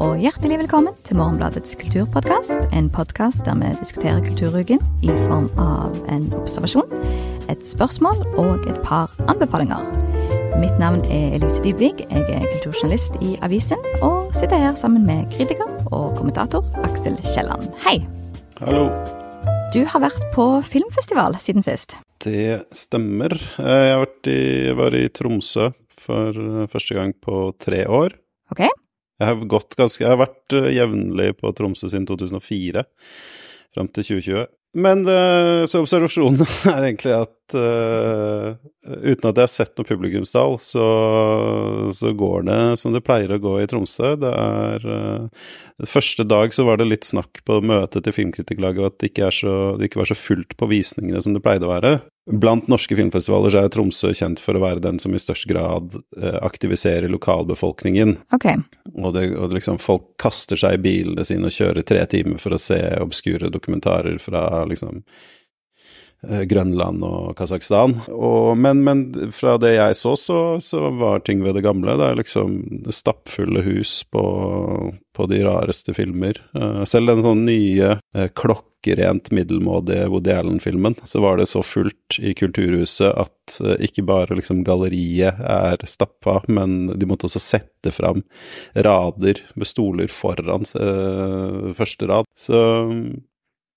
og hjertelig velkommen til Morgenbladets kulturpodkast. En podkast der vi diskuterer kulturuken i form av en observasjon, et spørsmål og et par anbefalinger. Mitt navn er Elise Dybvig, jeg er kulturjournalist i avisen, og sitter her sammen med kritiker og kommentator Aksel Kielland. Hei! Hallo. Du har vært på filmfestival siden sist. Det stemmer. Jeg, har vært i, jeg var i Tromsø for første gang på tre år. Ok? Jeg har ganske Jeg har vært uh, jevnlig på Tromsø siden 2004, fram til 2020. Men uh, så observasjonen er egentlig at uh, uten at jeg har sett noe publikumstall, så, så, går det som det pleier å gå i Tromsø. Det er Første dag så var det litt snakk på møtet til Filmkritikerlaget at det ikke, så, det ikke var så fullt på visningene som det pleide å være. Blant norske filmfestivaler så er Tromsø kjent for å være den som i størst grad eh, aktiviserer lokalbefolkningen. Okay. Og, det, og liksom folk kaster seg i bilene sine og kjører tre timer for å se obskure dokumentarer fra liksom Grønland og Kasakhstan. Men, men, fra det jeg så, så, så, var ting ved det gamle. Det er liksom stappfulle hus på, på de rareste filmer. Uh, selv den sånn nye klokka klokkerent middelmådige Woody Allen-filmen, så var det så fullt i Kulturhuset at ikke bare liksom galleriet er stappa, men de måtte også sette fram rader med stoler foran første rad. Så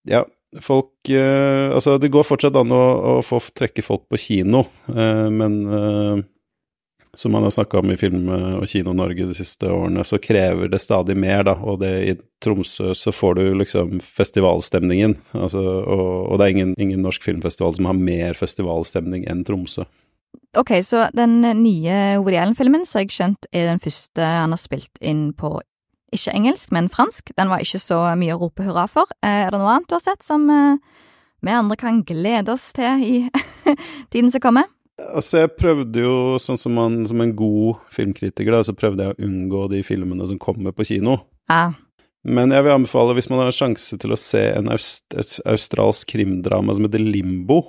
ja, folk eh, Altså, det går fortsatt an å, å få trekke folk på kino, men som man har snakka om i Film- og Kino-Norge de siste årene, så krever det stadig mer, da. Og det, i Tromsø så får du liksom festivalstemningen. Altså, og, og, det er ingen, ingen, norsk filmfestival som har mer festivalstemning enn Tromsø. Ok, så den nye Woody Allen-filmen, så har jeg skjønt, er den første han har spilt inn på ikke engelsk, men fransk. Den var ikke så mye å rope hurra for. Eh, er det noe annet du har sett som eh, vi andre kan glede oss til i tiden som kommer? Altså, jeg prøvde jo, sånn som, man, som en god filmkritiker, da, så prøvde jeg å unngå de filmene som kommer på kino. Ja. Men jeg vil anbefale, hvis man har sjanse til å se en aust australsk krimdrama som heter Limbo,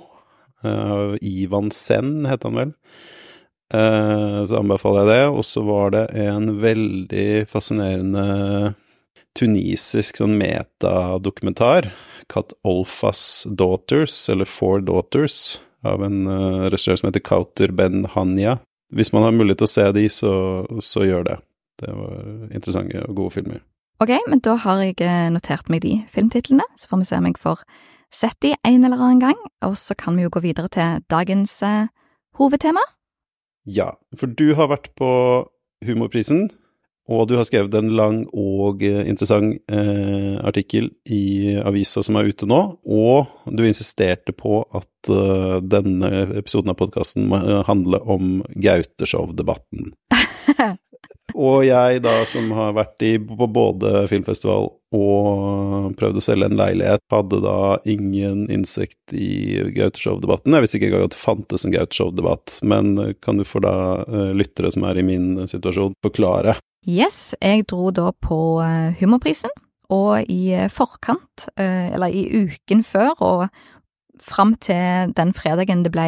uh, Ivan Sen, heter han vel, så anbefaler jeg det. Og så var det en veldig fascinerende tunisisk sånn metadokumentar kalt Olfas Daughters, eller Four Daughters av en uh, regissør som heter Kauter Ben Hanya. Hvis man har mulighet til å se de, så, så gjør det. Det var interessante og gode filmer. Ok, men da har jeg eh, notert meg de filmtitlene, så får vi se om jeg får sett de en eller annen gang, og så kan vi jo gå videre til dagens uh, hovedtema. Ja, for du har vært på Humorprisen, og du har skrevet en lang og eh, interessant eh, artikkel i avisa som er ute nå, og du insisterte på at eh, denne episoden av podkasten må handle om Gauteshow-debatten. og jeg da, som har vært i på både filmfestival og prøvd å selge en leilighet, hadde da ingen innsikt i Gauteshow-debatten. Jeg visste ikke engang at det fantes en Gauteshow-debatt, men kan du for da uh, lyttere som er i min situasjon, forklare Yes, jeg dro da på eh, Humorprisen, og i eh, forkant, eh, eller i uken før og fram til den fredagen det ble,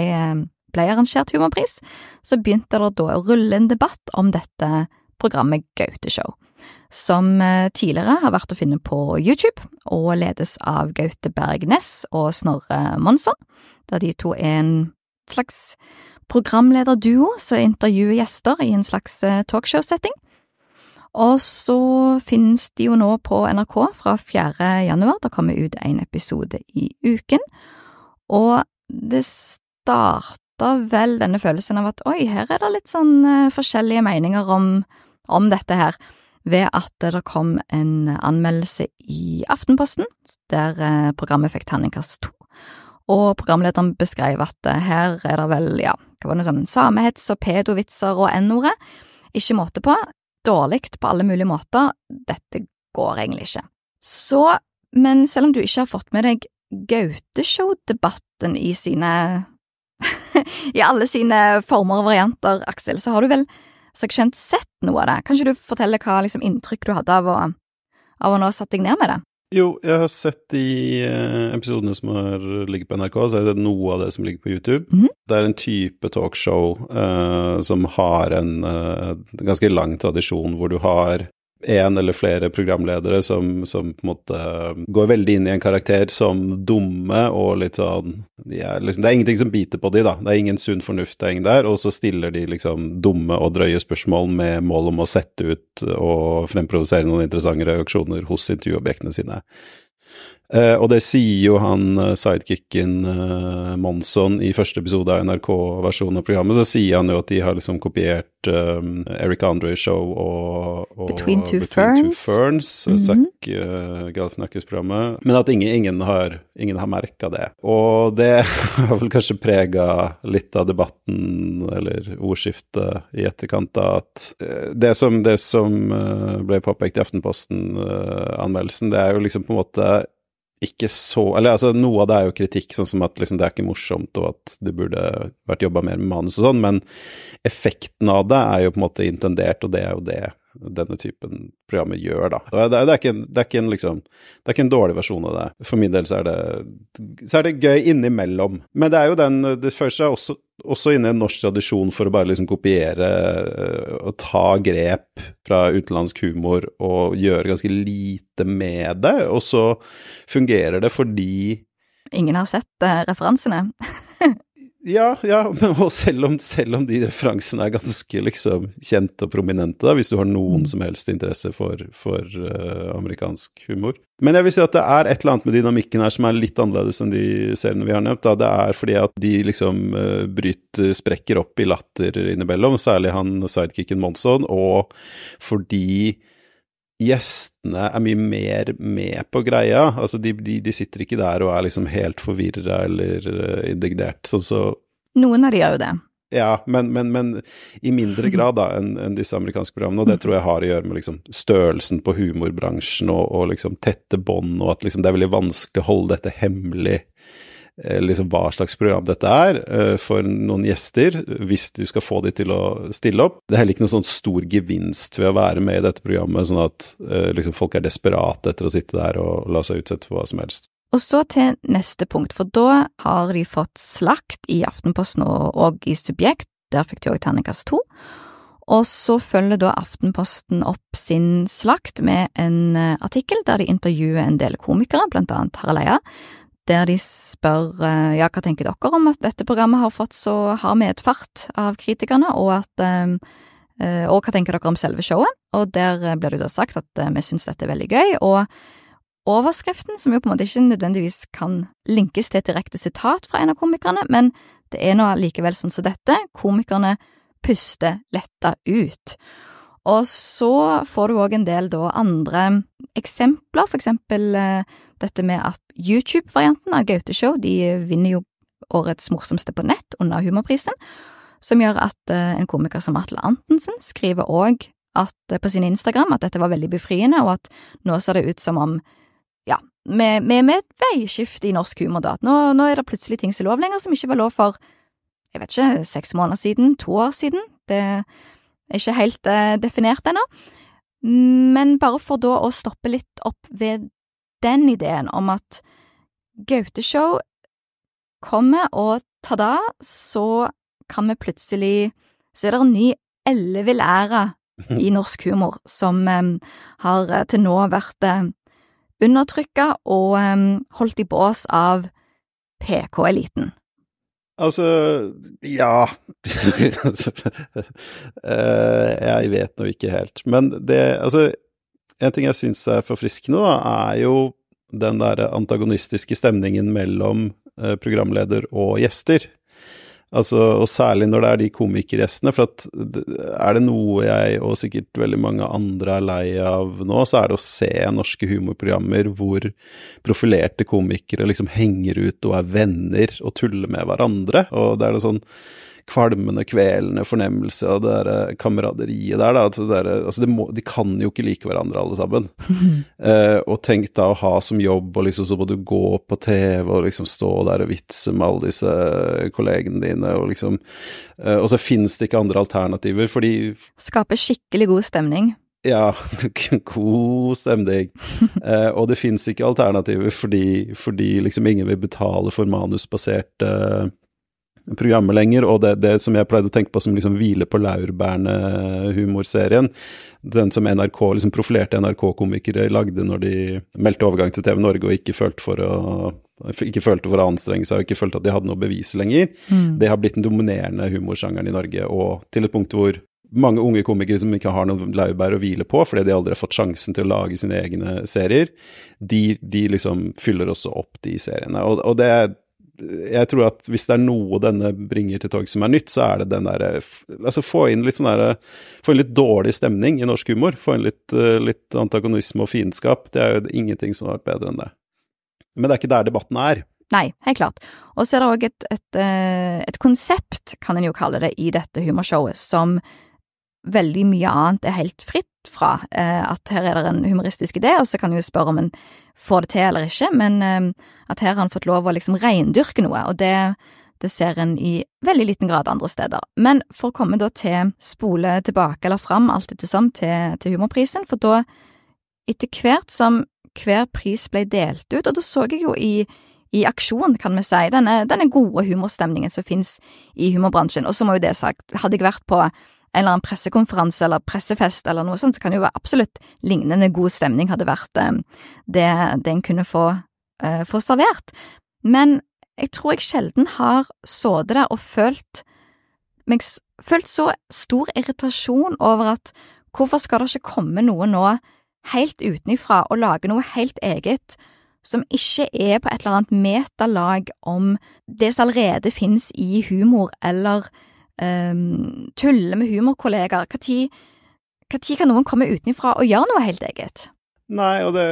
ble arrangert humorpris, så begynte det da å rulle en debatt om dette programmet Gauteshow, som tidligere har vært å finne på YouTube og ledes av Gaute Bergnes og Snorre Monsson, der de to er en slags programlederduo som intervjuer gjester i en slags talkshow-setting. Og så finnes de jo nå på NRK fra 4. januar. da kommer ut en episode i uken. Og det starta vel denne følelsen av at oi, her er det litt sånn uh, forskjellige meninger om, om, dette her, ved at det kom en anmeldelse i Aftenposten, der uh, programmet fikk terningkast to. Og programlederen beskrev at uh, her er det vel, ja, hva var det sånn, samehets og pedovitser og n-ordet. Ikke måte på dårlig på alle mulige måter, dette går egentlig ikke. Så, men selv om du ikke har fått med deg Gauteshow-debatten i sine I alle sine former og varianter, Aksel, så har du vel så jeg skjønt sett noe av det. Kan ikke du fortelle hva liksom, inntrykk du hadde av å, av å nå satt deg ned med det? Jo, jeg har sett de eh, episodene som har ligget på NRK, så er det noe av det som ligger på YouTube. Mm -hmm. Det er en type talkshow uh, som har en uh, ganske lang tradisjon, hvor du har en eller flere programledere som, som, på en måte går veldig inn i en karakter som dumme og litt sånn er liksom, Det er ingenting som biter på de da. Det er ingen sunn fornuft-gjeng der. Og så stiller de liksom dumme og drøye spørsmål med mål om å sette ut og fremprovosere noen interessante reaksjoner hos intervjuobjektene sine. Uh, og det sier jo han uh, sidekicken uh, Monson i første episode av NRK-versjonen av programmet. Så sier han jo at de har liksom kopiert um, Eric Andre Show og, og Between Two Between Ferns, Two Ferns mm -hmm. Zack uh, Galifianakis-programmet. Men at ingen, ingen har, ingen har merka det. Og det har vel kanskje prega litt av debatten, eller ordskiftet, i etterkant av at det som, det som ble påpekt i Aftenposten-anmeldelsen, det er jo liksom på en måte ikke så Eller altså, noe av det er jo kritikk, sånn som at liksom, det er ikke morsomt, og at det burde vært jobba mer med manus og sånn, men effekten av det er jo på en måte intendert, og det er jo det denne typen programmer gjør, da. Det, er, det, er en, det, er en, liksom, det er ikke en dårlig versjon av det. For min del så er det, så er det gøy innimellom. Men det er jo den Det føler seg også, også inne i en norsk tradisjon for å bare liksom kopiere øh, og ta grep fra utenlandsk humor og gjøre ganske lite med det, og så fungerer det fordi Ingen har sett uh, referansene. Ja, ja, men selv om, selv om, de referansene er ganske liksom kjente og prominente, da, hvis du har noen mm. som helst interesse for, for uh, amerikansk humor. Men jeg vil si at det er et eller annet med dynamikken her som er litt annerledes enn de seriene vi har nevnt. Da. Det er fordi at de liksom uh, bryter, sprekker opp i latter innimellom, særlig han sidekicken Monson, og fordi gjestene er mye mer med på greia. Altså, de, de, de sitter ikke der og er liksom helt forvirra eller uh, indignert, sånn så Noen av de gjør jo det. Ja, men, men, men i mindre grad da enn en disse amerikanske programmene, og det tror jeg har å gjøre med liksom størrelsen på humorbransjen og, og liksom tette bånd, og at liksom det er veldig vanskelig å holde dette hemmelig Eh, liksom hva slags program dette er uh, for noen gjester, hvis du skal få de til å stille opp. Det er heller ikke noen sånn stor gevinst ved å være med i dette programmet, sånn at uh, liksom folk er desperate etter å sitte der og la seg utsette for hva som helst. Og så til neste punkt, for da har de fått slakt i Aftenposten og i Subjekt, der fikk de òg terningkast to. Og så følger da Aftenposten opp sin slakt med en artikkel der de intervjuer en del komikere, blant annet Harald Eia, der de spør eh, ja, hva tenker dere om at dette programmet har fått så hard medfart av kritikerne, og at eh, eh, og hva tenker dere om selve showet? Og der blir det da sagt at vi syns dette er veldig gøy, og overskriften, som jo på en måte ikke nødvendigvis kan linkes til et direkte sitat fra en av komikerne, men det er nå likevel sånn som dette, komikerne puster letta ut. Og så får du òg en del da andre eksempler, for eksempel dette med at YouTube-varianten av Gaute-show de vinner jo årets morsomste på nett under Humorprisen, som gjør at uh, en komiker som Atle Antonsen skriver òg uh, på sin Instagram at dette var veldig befriende, og at nå ser det ut som om ja, med, med, med et veiskifte i norsk humor, da. At nå, nå, er det plutselig ting som er lov lenger, som ikke var lov for, jeg vet ikke, seks måneder siden, to år siden. Det er ikke helt uh, definert ennå. Men bare for da å stoppe litt opp ved den ideen om at Gauteshow kommer, og ta-da, så kan vi plutselig Så er det en ny ellevill æra i norsk humor som um, har eh, til nå vært uh, undertrykka og um, holdt i bås av PK-eliten. Altså, ja Jeg vet nå ikke helt. Men det Altså, en ting jeg syns er forfriskende, da, er jo den der antagonistiske stemningen mellom eh, programleder og gjester. Altså, og særlig når det er de komikergjestene, for at er det noe jeg og sikkert veldig mange andre er lei av nå, så er det å se norske humorprogrammer hvor profilerte komikere liksom henger ut og er venner og tuller med hverandre. Og det er noe sånn kvalmende, kvelende fornemmelse av det der eh, kameraderiet der. Da. Altså, der, altså de, må, de, kan jo ikke like hverandre, alle sammen. eh, og tenk da å ha som jobb, og liksom så må du gå på TV og liksom stå der og vitse med alle disse kollegene dine, og liksom eh, Og så finnes det ikke andre alternativer, fordi Skape skikkelig god stemning. Ja, god stemning. eh, og det fins ikke alternativer fordi, fordi liksom ingen vil betale for manusbaserte programmet lenger, og det, det, som jeg pleide å tenke på som liksom hvile på laurbærene-humorserien, den som NRK, liksom profilerte NRK-komikere lagde når de meldte overgang til TV Norge og ikke følte for å ikke følte for å anstrenge seg og ikke følte at de hadde noe bevis lenger. Mm. Det har blitt den dominerende humorsjangeren i Norge, og til et punkt hvor mange unge komikere som ikke har noen laurbær å hvile på fordi de aldri har fått sjansen til å lage sine egne serier, de, de liksom fyller også opp de seriene. Og, og det jeg tror at hvis det er noe denne bringer til torg som er nytt, så er det den derre Altså få inn litt sånn derre Få inn litt dårlig stemning i norsk humor. Få inn litt, eh, litt antagonisme og fiendskap. Det er jo ingenting som har vært bedre enn det. Men det er ikke der debatten er. Nei, helt klart. Og så er det òg et, et, eh, et, konsept, kan en jo kalle det, i dette humorshowet, som veldig mye annet er helt fritt fra. Eh, at her er det en humoristisk idé, og så kan du spørre om en får det til eller ikke, men eh, at her har han fått lov å liksom reindyrke noe, og det, det ser en i veldig liten grad andre steder. Men for å komme da til spole tilbake eller fram alt ettersom til, til humorprisen, for da, etter hvert som hver pris ble delt ut, og da så jeg jo i i aksjon, kan vi si, denne, denne gode humorstemningen som finnes i humorbransjen. Og så må jo det sagt, hadde jeg vært på en eller annen pressekonferanse eller pressefest eller noe sånt, så kan det jo være absolutt lignende god stemning hadde vært eh, det, det en kunne få, uh, få, servert. Men jeg tror jeg sjelden har sittet der og følt meg følt så stor irritasjon over at hvorfor skal det ikke komme noe nå helt utenifra og lage noe helt eget som ikke er på et eller annet metalag om det som allerede finnes i humor eller um, tulle med humorkollegaer. Når kan noen komme utenfra og gjøre noe helt eget? Nei, og det,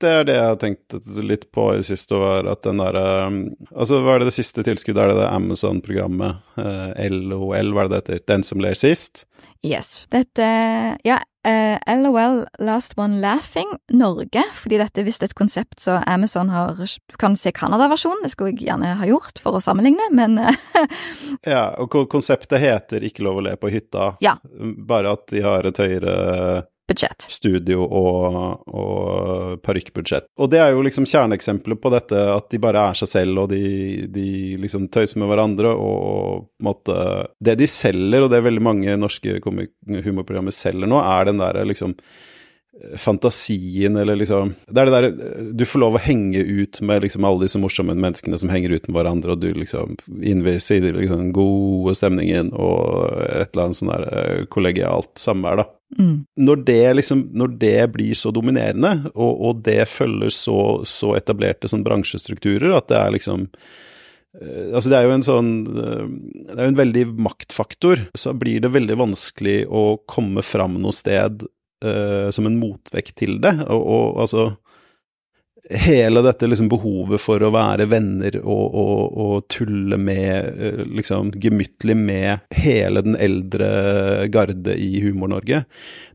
det er det jeg har tenkt litt på i siste år, at den derre um, Altså, hva er det det siste tilskuddet? Er det det Amazon-programmet? Uh, eh, LOL, hva er det det heter? Den som ler sist? Yes. Dette Ja, uh, eh, LOL Last One Laughing Norge, fordi dette er visst et konsept så Amazon har Du kan se Canada-versjonen, det skulle jeg gjerne ha gjort for å sammenligne, men Ja, og konseptet heter Ikke lov å le på hytta, ja. bare at de har et høyere budsjett. Studio og, og parykkbudsjett. Og det er jo liksom kjerneeksempelet på dette, at de bare er seg selv, og de, de liksom tøyser med hverandre, og måte Det de selger, og det veldig mange norske humorprogrammer selger nå, er den derre liksom fantasien, eller liksom Det er det derre Du får lov å henge ut med liksom alle disse morsomme menneskene som henger ut med hverandre, og du liksom innviser i den liksom gode stemningen og et eller annet sånn der eh, kollegialt samvær, da. Mm. Når, det liksom, når det blir så dominerende, og, og det følger så, så etablerte sånn bransjestrukturer, at det er liksom eh, Altså, det er jo en sånn eh, Det er jo en veldig maktfaktor. Så blir det veldig vanskelig å komme fram noe sted uh, som en motvekt til det. Og, og altså Hele dette liksom behovet for å være venner og, og, og tulle med, uh, liksom gemyttlig med hele den eldre garde i Humor-Norge,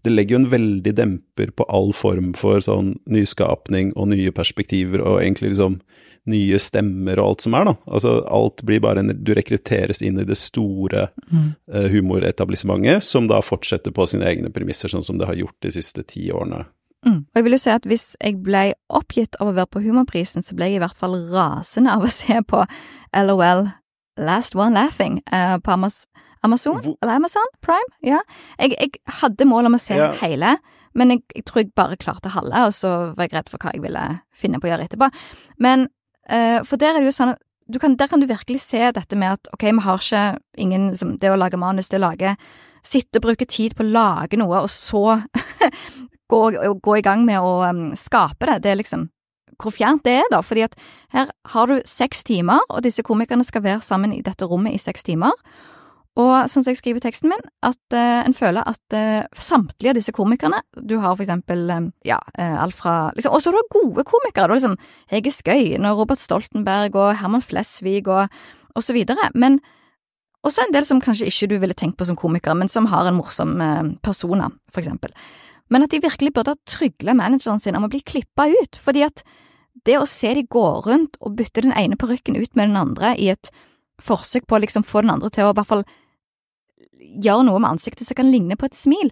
det legger jo en veldig demper på all form for sånn nyskapning og nye perspektiver, og egentlig liksom nye stemmer og alt som er, da. Altså alt blir bare en Du rekrutteres inn i det store mm. uh, humoretablissementet, som da fortsetter på sine egne premisser, sånn som det har gjort de siste ti årene. Mm. Og jeg vil jo si at hvis jeg ble oppgitt av å være på Humorprisen, så ble jeg i hvert fall rasende av å se på LOL Last One Laughing uh, på Amazon. Amazon? Hvor? Eller Amazon Prime? Ja. Jeg, jeg hadde mål om å se ja. hele, men jeg, jeg, tror jeg bare klarte halve, og så var jeg redd for hva jeg ville finne på å gjøre etterpå. Men Uh, for der er det jo sånn at du kan, der kan du virkelig se dette med at ok, vi har ikke ingen liksom, Det å lage manus, det å lage Sitte og bruke tid på å lage noe, og så gå, gå, i gang med å um, skape det. Det er liksom hvor fjernt det er, da. Fordi at her har du seks timer, og disse komikerne skal være sammen i dette rommet i seks timer. Og sånn som jeg skriver i teksten min, at uh, en føler at uh, samtlige av disse komikerne Du har for eksempel um, ja, uh, alt fra liksom, Og så har du gode komikere. Du har liksom Hege Skøyen og Robert Stoltenberg og Herman Flesvig og, og så videre. Men også en del som kanskje ikke du ville tenkt på som komiker, men som har en morsom persona, for eksempel. Men at de virkelig burde ha trygla manageren sin om å bli klippa ut, fordi at det å se de gå rundt og bytte den ene parykken ut med den andre i et forsøk på å liksom få den andre til å i hvert fall gjøre noe med ansiktet som kan ligne på et smil.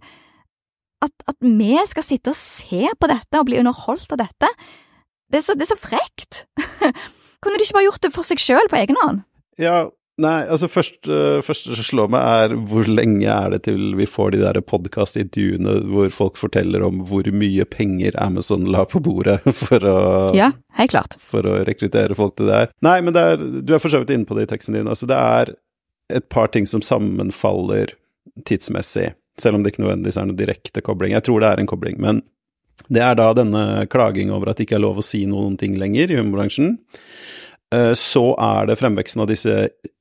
At, at, vi skal sitte og se på dette og bli underholdt av dette, det er så, det er så frekt! Kunne de ikke bare gjort det for seg sjøl på egen hånd? Ja, Nei, altså først, uh, første som slår meg er hvor lenge er det til vi får de der podkastintervjuene hvor folk forteller om hvor mye penger Amazon la på bordet for å Ja, helt klart. For å rekruttere folk til det her. Nei, men er, du er for så vidt inne på det i teksten din. Altså det er et par ting som sammenfaller tidsmessig, selv om det ikke nødvendigvis er noen direkte kobling. Jeg tror det er en kobling, men det er da denne klaging over at det ikke er lov å si noen ting lenger i humorbransjen. Eh, så er det fremveksten av disse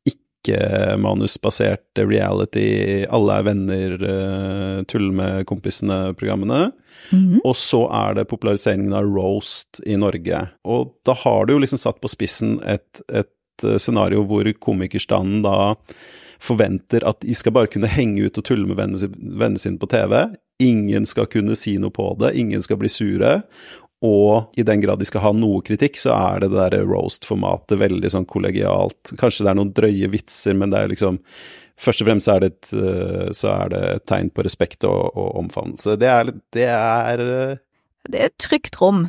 ikke-manusbaserte reality, alle er venner, uh, tull med kompisene-programmene. Mm -hmm. Og så er det populariseringen av roast i Norge. Og da har du jo liksom satt på spissen et, et eh, scenario hvor komikerstanden da forventer at de skal bare kunne henge ut og tulle med vennene sine på TV. Ingen skal kunne si noe på det, ingen skal bli sure. Og i den grad de skal ha noe kritikk, så er det det derre roast-formatet veldig sånn kollegialt. Kanskje det er noen drøye vitser, men det er liksom Først og fremst er det et, eh, så er det et tegn på respekt og, og omfavnelse. Det er, det er eh, Det er et trygt rom.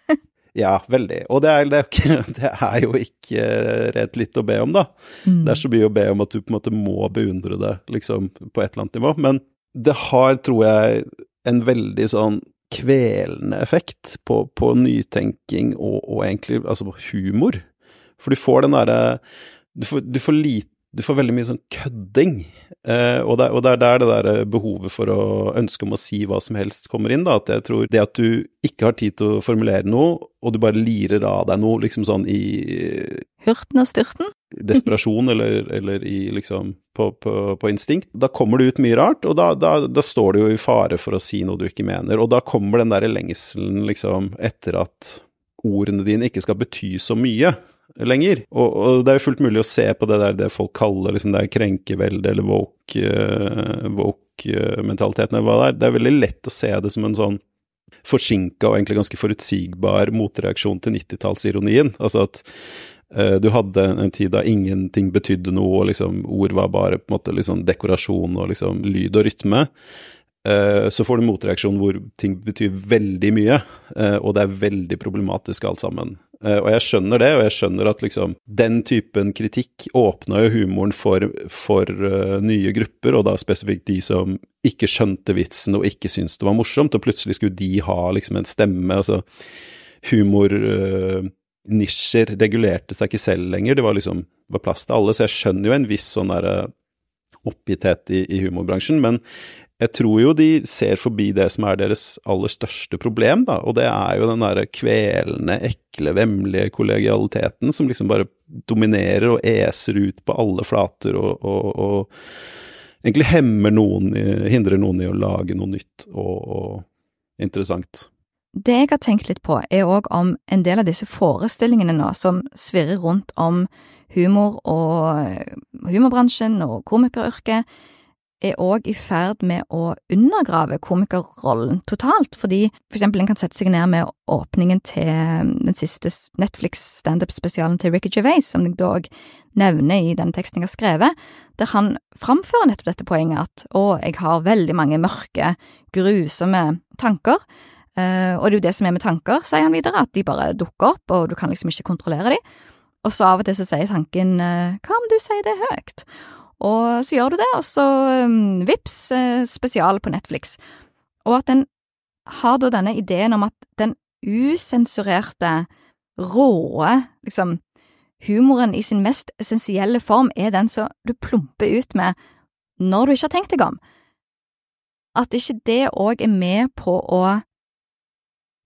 ja, veldig. Og det er, det, er det er, jo ikke rett litt å be om, da. Mm. Det er så mye å be om at du på en måte må beundre det, liksom, på et eller annet nivå. Men det har, tror jeg, en veldig sånn kvelende effekt på, på nytenking og, og, egentlig altså på humor. For du får den derre du, du, får lite du får veldig mye sånn kødding, eh, og, det, og, det, er der det der behovet for å ønske om å si hva som helst kommer inn. da, At jeg tror det at du ikke har tid til å formulere noe, og du bare lirer av deg noe liksom sånn i Hurten og styrten? Desperasjon eller, eller i liksom på, på, på, instinkt. Da kommer det ut mye rart, og da, da, da, står du jo i fare for å si noe du ikke mener. Og da kommer den derre lengselen liksom etter at ordene dine ikke skal bety så mye lenger. Og, og, det er jo fullt mulig å se på det der det folk kaller liksom det er krenkevelde eller woke-mentaliteten uh, woke, eller hva det er. Det er veldig lett å se det som en sånn forsinka og egentlig ganske forutsigbar motreaksjon til 90-tallsironien. Altså at uh, du hadde en tid da ingenting betydde noe, og liksom ord var bare på en måte liksom dekorasjon og liksom lyd og rytme. Uh, så får du motreaksjon hvor ting betyr veldig mye, uh, og det er veldig problematisk alt sammen. Og jeg skjønner det, og jeg skjønner at liksom den typen kritikk åpna jo humoren for, for nye grupper, og da spesifikt de som ikke skjønte vitsen og ikke syntes det var morsomt, og plutselig skulle de ha liksom en stemme. altså humor nisjer regulerte seg ikke selv lenger, det var liksom var plass til alle. Så jeg skjønner jo en viss sånn derre eh, oppgitthet i, i, humorbransjen, men jeg tror jo de ser forbi det som er deres aller største problem, da, og det er jo den derre kvelende, ekle, vemmelige kollegialiteten som liksom bare dominerer og eser ut på alle flater og, og, og egentlig hemmer noen, hindrer noen i å lage noe nytt og, og interessant. Det jeg har tenkt litt på, er òg om en del av disse forestillingene nå som svirrer rundt om humor og humorbransjen og komikeryrket, er òg i ferd med å undergrave komikerrollen totalt, fordi for eksempel en kan sette seg ned med åpningen til den siste Netflix standup-spesialen til Ricky Gervais, som jeg dog nevner i den teksten jeg har skrevet, der han framfører nettopp dette poenget at å, jeg har veldig mange mørke, grusomme tanker, Uh, og det er jo det som er med tanker, sier han videre, at de bare dukker opp, og du kan liksom ikke kontrollere dem. Og så av og til så sier tanken uh, hva om du sier det høyt? Og så gjør du det, og så um, vips, spesial på Netflix. Og at den har da denne ideen om at den usensurerte, råe, liksom, humoren i sin mest essensielle form er den som du plumper ut med når du ikke har tenkt deg om. At ikke det òg er med på å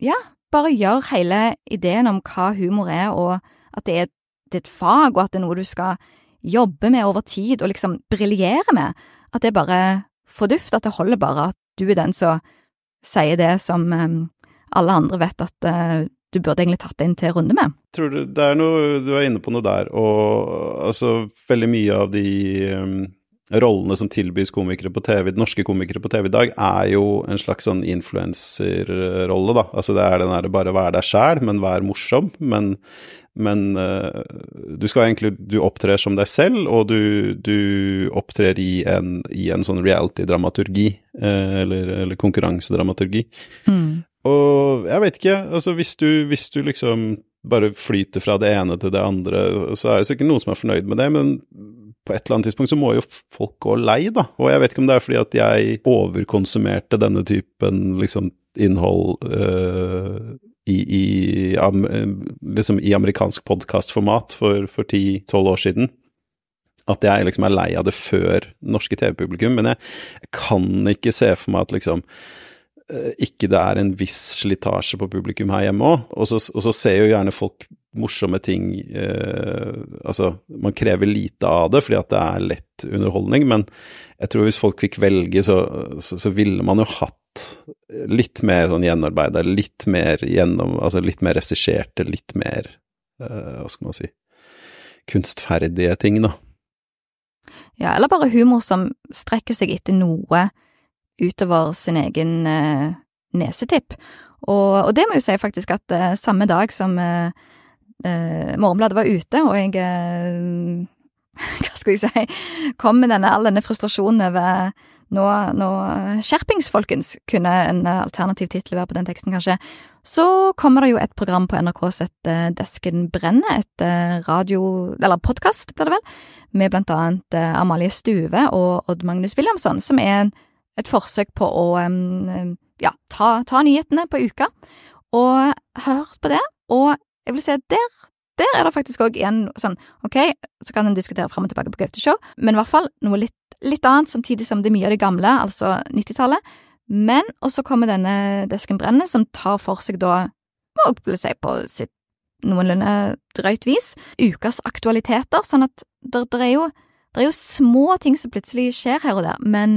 ja, bare gjør hele ideen om hva humor er, og at det er, det er et fag, og at det er noe du skal jobbe med over tid og liksom briljere med, at det er bare forduft, at det holder bare at du er den som sier det som um, alle andre vet at uh, du burde egentlig tatt det inn til runde med. Tror du det er noe Du er inne på noe der, og altså veldig mye av de um rollene som tilbys komikere på TV, norske komikere på TV i dag, er jo en slags sånn influenserrolle, da. Altså det er den derre bare være deg sjæl, men vær morsom. Men, men uh, du skal egentlig Du opptrer som deg selv, og du, du opptrer i en, i en sånn reality-dramaturgi, uh, eller, eller konkurransedramaturgi. Mm. Og jeg vet ikke, altså hvis du, hvis du liksom bare flyter fra det ene til det andre, så er det sikkert noen som er fornøyd med det, men på et eller annet tidspunkt så må jo folk gå lei, da. Og jeg vet ikke om det er fordi at jeg overkonsumerte denne typen liksom innhold uh, i, i, am, liksom i amerikansk podkastformat for, for 10-12 år siden. At jeg liksom er lei av det før norske TV-publikum. Men jeg, kan ikke se for meg at liksom uh, ikke det er en viss slitasje på publikum her hjemme òg. Og, og, så ser jo gjerne folk morsomme ting eh, Altså, man krever lite av det fordi at det er lett underholdning, men jeg tror hvis folk fikk velge, så, så, så ville man jo hatt litt mer sånn gjenarbeida, litt mer gjennom Altså litt mer regisserte, litt mer eh, Hva skal man si Kunstferdige ting, da. Ja, eller bare humor som strekker seg etter noe utover sin egen eh, nesetipp. Og, og, det må jo si faktisk at eh, samme dag som eh, Morgenbladet var ute, og jeg eh, Hva skal jeg si Kom med denne, all denne frustrasjonen over nå, nå Skjerpings, folkens, kunne en alternativ tittel være på den teksten, kanskje. Så kommer det jo et program på NRK som heter Desken brenner, et eh, radio... Eller podkast, blir det vel, med blant annet eh, Amalie Stuve og Odd Magnus Williamson, som er et forsøk på å ja, ta, ta nyhetene på uka. Og hørt på det, og jeg vil si at der, der er det faktisk òg igjen sånn, ok, så kan en diskutere fram og tilbake på Gaute Show, men i hvert fall noe litt, litt annet, samtidig som det er mye av det gamle, altså 90-tallet. Men, og så kommer denne Desken Brenne, som tar for seg da, må jeg si på sitt noenlunde drøyt vis, ukas aktualiteter, sånn at det, er jo, det er jo små ting som plutselig skjer her og der, men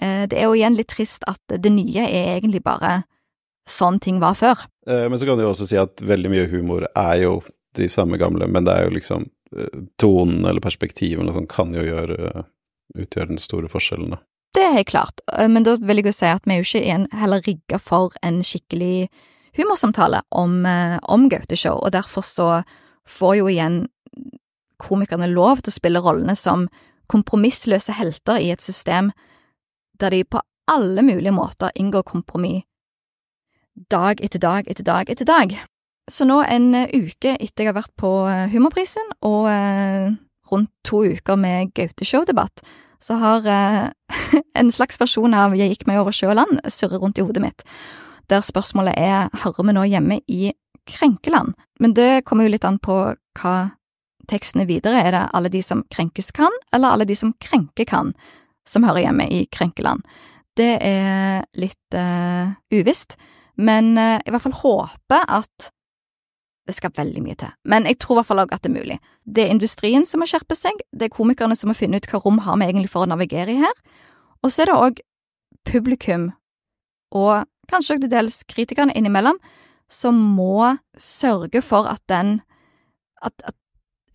eh, det er jo igjen litt trist at det nye er egentlig bare sånn ting var før. Eh, men så kan du jo også si at veldig mye humor er jo de samme gamle, men det er jo liksom eh, tonen eller perspektivet som kan jo gjøre, utgjøre den store forskjellen, da. Det er helt klart, eh, men da vil jeg jo si at vi er jo ikke igjen heller rigga for en skikkelig humorsamtale om, om Gaute-show, og derfor så får jo igjen komikerne lov til å spille rollene som kompromissløse helter i et system der de på alle mulige måter inngår kompromiss dag etter dag etter dag etter dag. Så nå, en eh, uke etter jeg har vært på eh, Humorprisen og eh, rundt to uker med Gaute-show-debatt, så har en slags versjon av Jeg gikk meg over sjø og land surret rundt i hodet mitt, der spørsmålet er hører vi nå hjemme i krenkeland? Men det kommer jo litt an på hva teksten er videre. Er det alle de som krenkes kan, eller alle de som krenker kan, som hører hjemme i krenkeland? Det er litt uh, uvisst. Men eh, i hvert fall håper at det skal veldig mye til. Men jeg tror i hvert fall også at det er mulig. Det er industrien som må skjerpe seg, det er komikerne som må finne ut hva rom har vi egentlig for å navigere i her, og så er det òg publikum, og kanskje også til dels kritikerne innimellom, som må sørge for at den at, at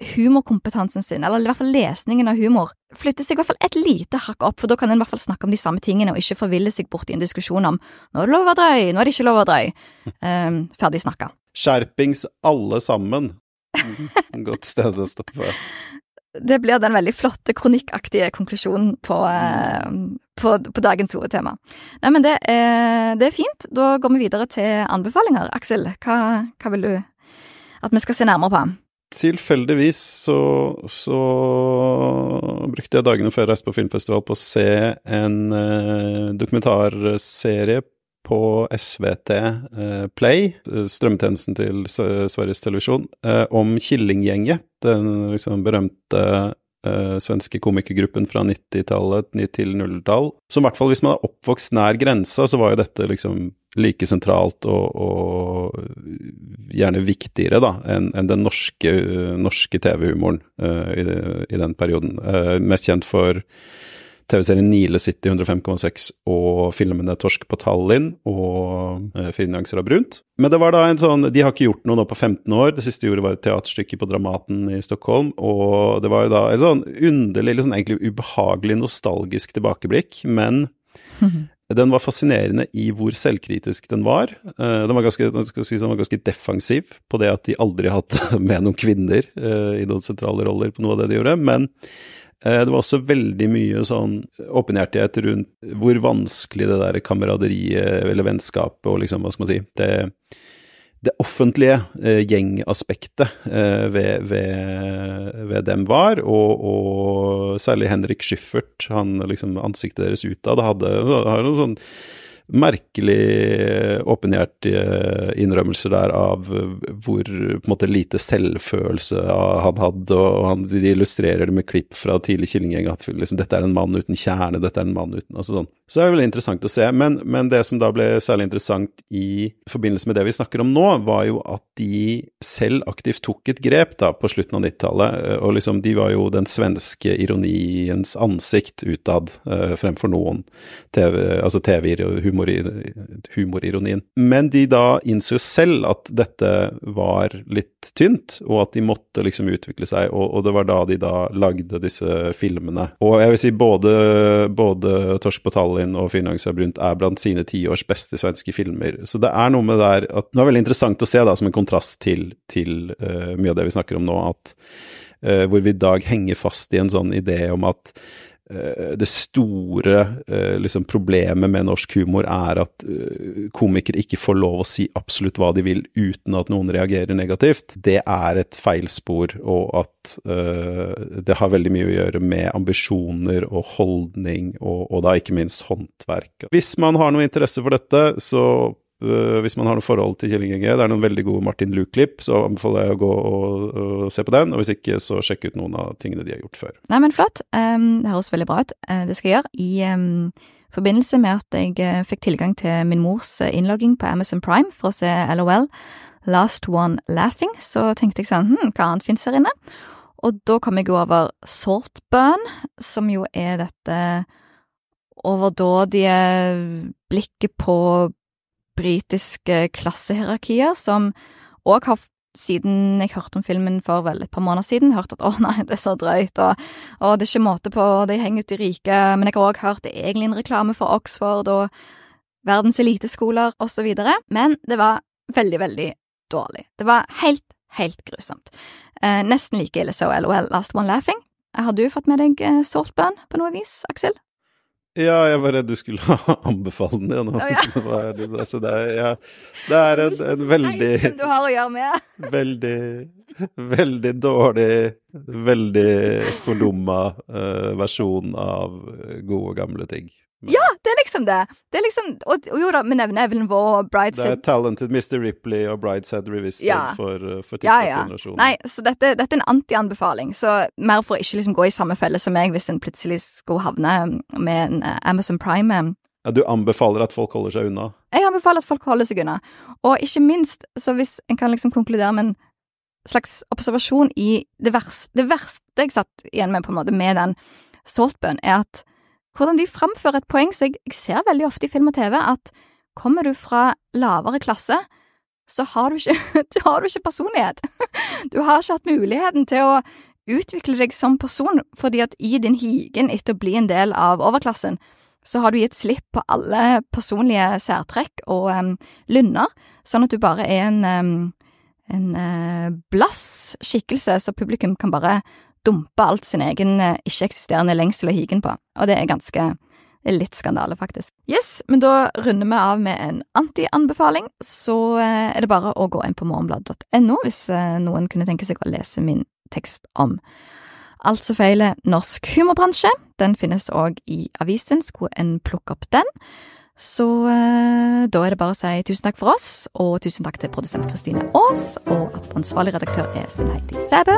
humorkompetansen sin, eller i hvert fall lesningen av humor, flytter seg i hvert fall et lite hakk opp, for da kan en i hvert fall snakke om de samme tingene, og ikke forville seg bort i en diskusjon om nå er det lov å drøy, nå er det ikke lov å drøy. Um, ferdig snakka. Skjerpings alle sammen. Godt sted å stoppe. Det blir den veldig flotte kronikkaktige konklusjonen på, uh, på, på dagens hovedtema. Nei, men det er, det er, fint. Da går vi videre til anbefalinger. Aksel, hva, hva vil du at vi skal se nærmere på? Tilfeldigvis så, så, brukte jeg dagene før jeg reiste på filmfestival på å se en eh, dokumentarserie på SVT eh, Play, strømtjenesten til Sveriges Televisjon, eh, om Killinggjenget, den liksom berømte uh, svenske komikergruppen fra 90-tallet til 00-tall. Så i hvert fall hvis man er oppvokst nær grensa, så var jo dette liksom like sentralt og, og gjerne viktigere da, enn en den norske, norske TV-humoren uh, i, i, den perioden. Uh, mest kjent for TV-serien Nile City 105,6 og filmene Torsk på Tallinn og eh, Fire nyanser av brunt. Men det var da en sånn De har ikke gjort noe nå på 15 år. Det siste de gjorde var et teaterstykke på Dramaten i Stockholm. Og det var da en sånn underlig, sånn egentlig ubehagelig nostalgisk tilbakeblikk, men Den var fascinerende i hvor selvkritisk den var. Uh, den var ganske, si, den var ganske defensiv på det at de aldri hatt med noen kvinner uh, i noen sentrale roller på noe av det de gjorde. Men det var også veldig mye sånn åpenhjertighet rundt hvor vanskelig det der kameraderiet eller vennskapet og liksom, hva skal man si det, det offentlige eh, gjengaspektet eh, ved, ved, ved, dem var, og, og særlig Henrik Schyffert, han liksom ansiktet deres utad, hadde, hadde noe sånn merkelig åpenhjertige innrømmelser der av hvor på en måte lite selvfølelse han hadde, og han, de illustrerer det med klipp fra tidlig Killinggjeng at liksom, dette er en mann uten kjerne, dette er en mann uten altså sånn. Så det er veldig interessant å se. Men, men, det som da ble særlig interessant i forbindelse med det vi snakker om nå, var jo at de selv aktivt tok et grep da på slutten av 90-tallet, og liksom de var jo den svenske ironiens ansikt utad fremfor noen TV, altså TV-humor humorironien. Men de da innså selv at dette var litt tynt, og at de måtte liksom utvikle seg, og, og det var da de da lagde disse filmene. Og jeg vil si både, både Torsk på Tallinn og Fyrnagsa Brunt er blant sine tiårs beste svenske filmer. Så det er noe med det der at Det er veldig interessant å se, da, som en kontrast til, til uh, mye av det vi snakker om nå, at uh, hvor vi i dag henger fast i en sånn idé om at det store eh, liksom, problemet med norsk humor er at eh, komikere ikke får lov å si absolutt hva de vil uten at noen reagerer negativt. Det er et feilspor, og at uh, det har veldig mye å gjøre med ambisjoner og holdning, og, og da ikke minst håndverk. Hvis man har noe interesse for dette, så hvis man har noe forhold til Kjell Inge Det er noen veldig gode Martin Luke-klipp, så anbefaler jeg å gå og, og, se på den. Og hvis ikke, så sjekk ut noen av tingene de har gjort før. Nei, men flott. Um, det høres veldig bra ut. Uh, det skal jeg gjøre. I um, forbindelse med at jeg uh, fikk tilgang til min mors innlogging på Amazon Prime for å se LOL, Last One Laughing, så tenkte jeg sånn hm, hva annet fins her inne? Og da kom jeg over Saltburn, som jo er dette overdådige blikket på britiske klassehierarkier, som òg har siden jeg hørte om filmen for vel et par måneder siden, hørt at å nei, det er så drøyt, og, og det er ikke måte på, de henger ut i rike, men jeg har òg hørt det er egentlig en reklame for Oxford og verdens eliteskoler så videre, men det var veldig, veldig dårlig. Det var helt, helt grusomt. Eh, nesten like ille som LOL Last One Laughing. Har du fått med deg eh, Saltburn på noe vis, Aksel? Ja, jeg var redd du skulle anbefale den igjen. Oh, ja. det, altså, det, er, ja, det er en, en veldig du har å gjøre med. veldig, veldig dårlig, veldig fordumma uh, versjon av gode, gamle ting. Ja, det er liksom det! Det er liksom, og, og jo da, vi nevner Evelyn Waugh og Brideshead. Det er Talented Mr. Ripley og Brideshead Revisited ja. for, for TikTok-generasjonen. ja, ja. Nei, så dette, dette, er en anti-anbefaling, så mer for å ikke liksom gå i samme felle som meg hvis en plutselig skulle havne med en uh, Amazon Prime. Um. Ja, Du anbefaler at folk holder seg unna? Jeg anbefaler at folk holder seg unna. Og ikke minst, så hvis en kan liksom konkludere med en slags observasjon i det verste Det verste jeg satt igjen med, på en måte, med den Saltburn, er at hvordan de framfører et poeng som jeg, jeg, ser veldig ofte i film og TV, at kommer du fra lavere klasse, så har du ikke, du har ikke personlighet. Du har ikke hatt muligheten til å utvikle deg som person, fordi at i din higen etter å bli en del av overklassen, så har du gitt slipp på alle personlige særtrekk og um, lynner, sånn at du bare er en, um, en uh, blass skikkelse, så publikum kan bare dumpe alt sin egen eh, ikke-eksisterende lengsel og higen på, og det er ganske det er litt skandale, faktisk. Yes, men da runder vi av med en anti-anbefaling. Så eh, er det bare å gå inn på morgenbladet.no hvis eh, noen kunne tenke seg å lese min tekst om alt som feiler norsk humorbransje. Den finnes òg i avisen, skulle en plukke opp den. Så da er det bare å si tusen takk for oss, og tusen takk til produsent Kristine Aas, og at ansvarlig redaktør er Sunn Heidi Sæbø.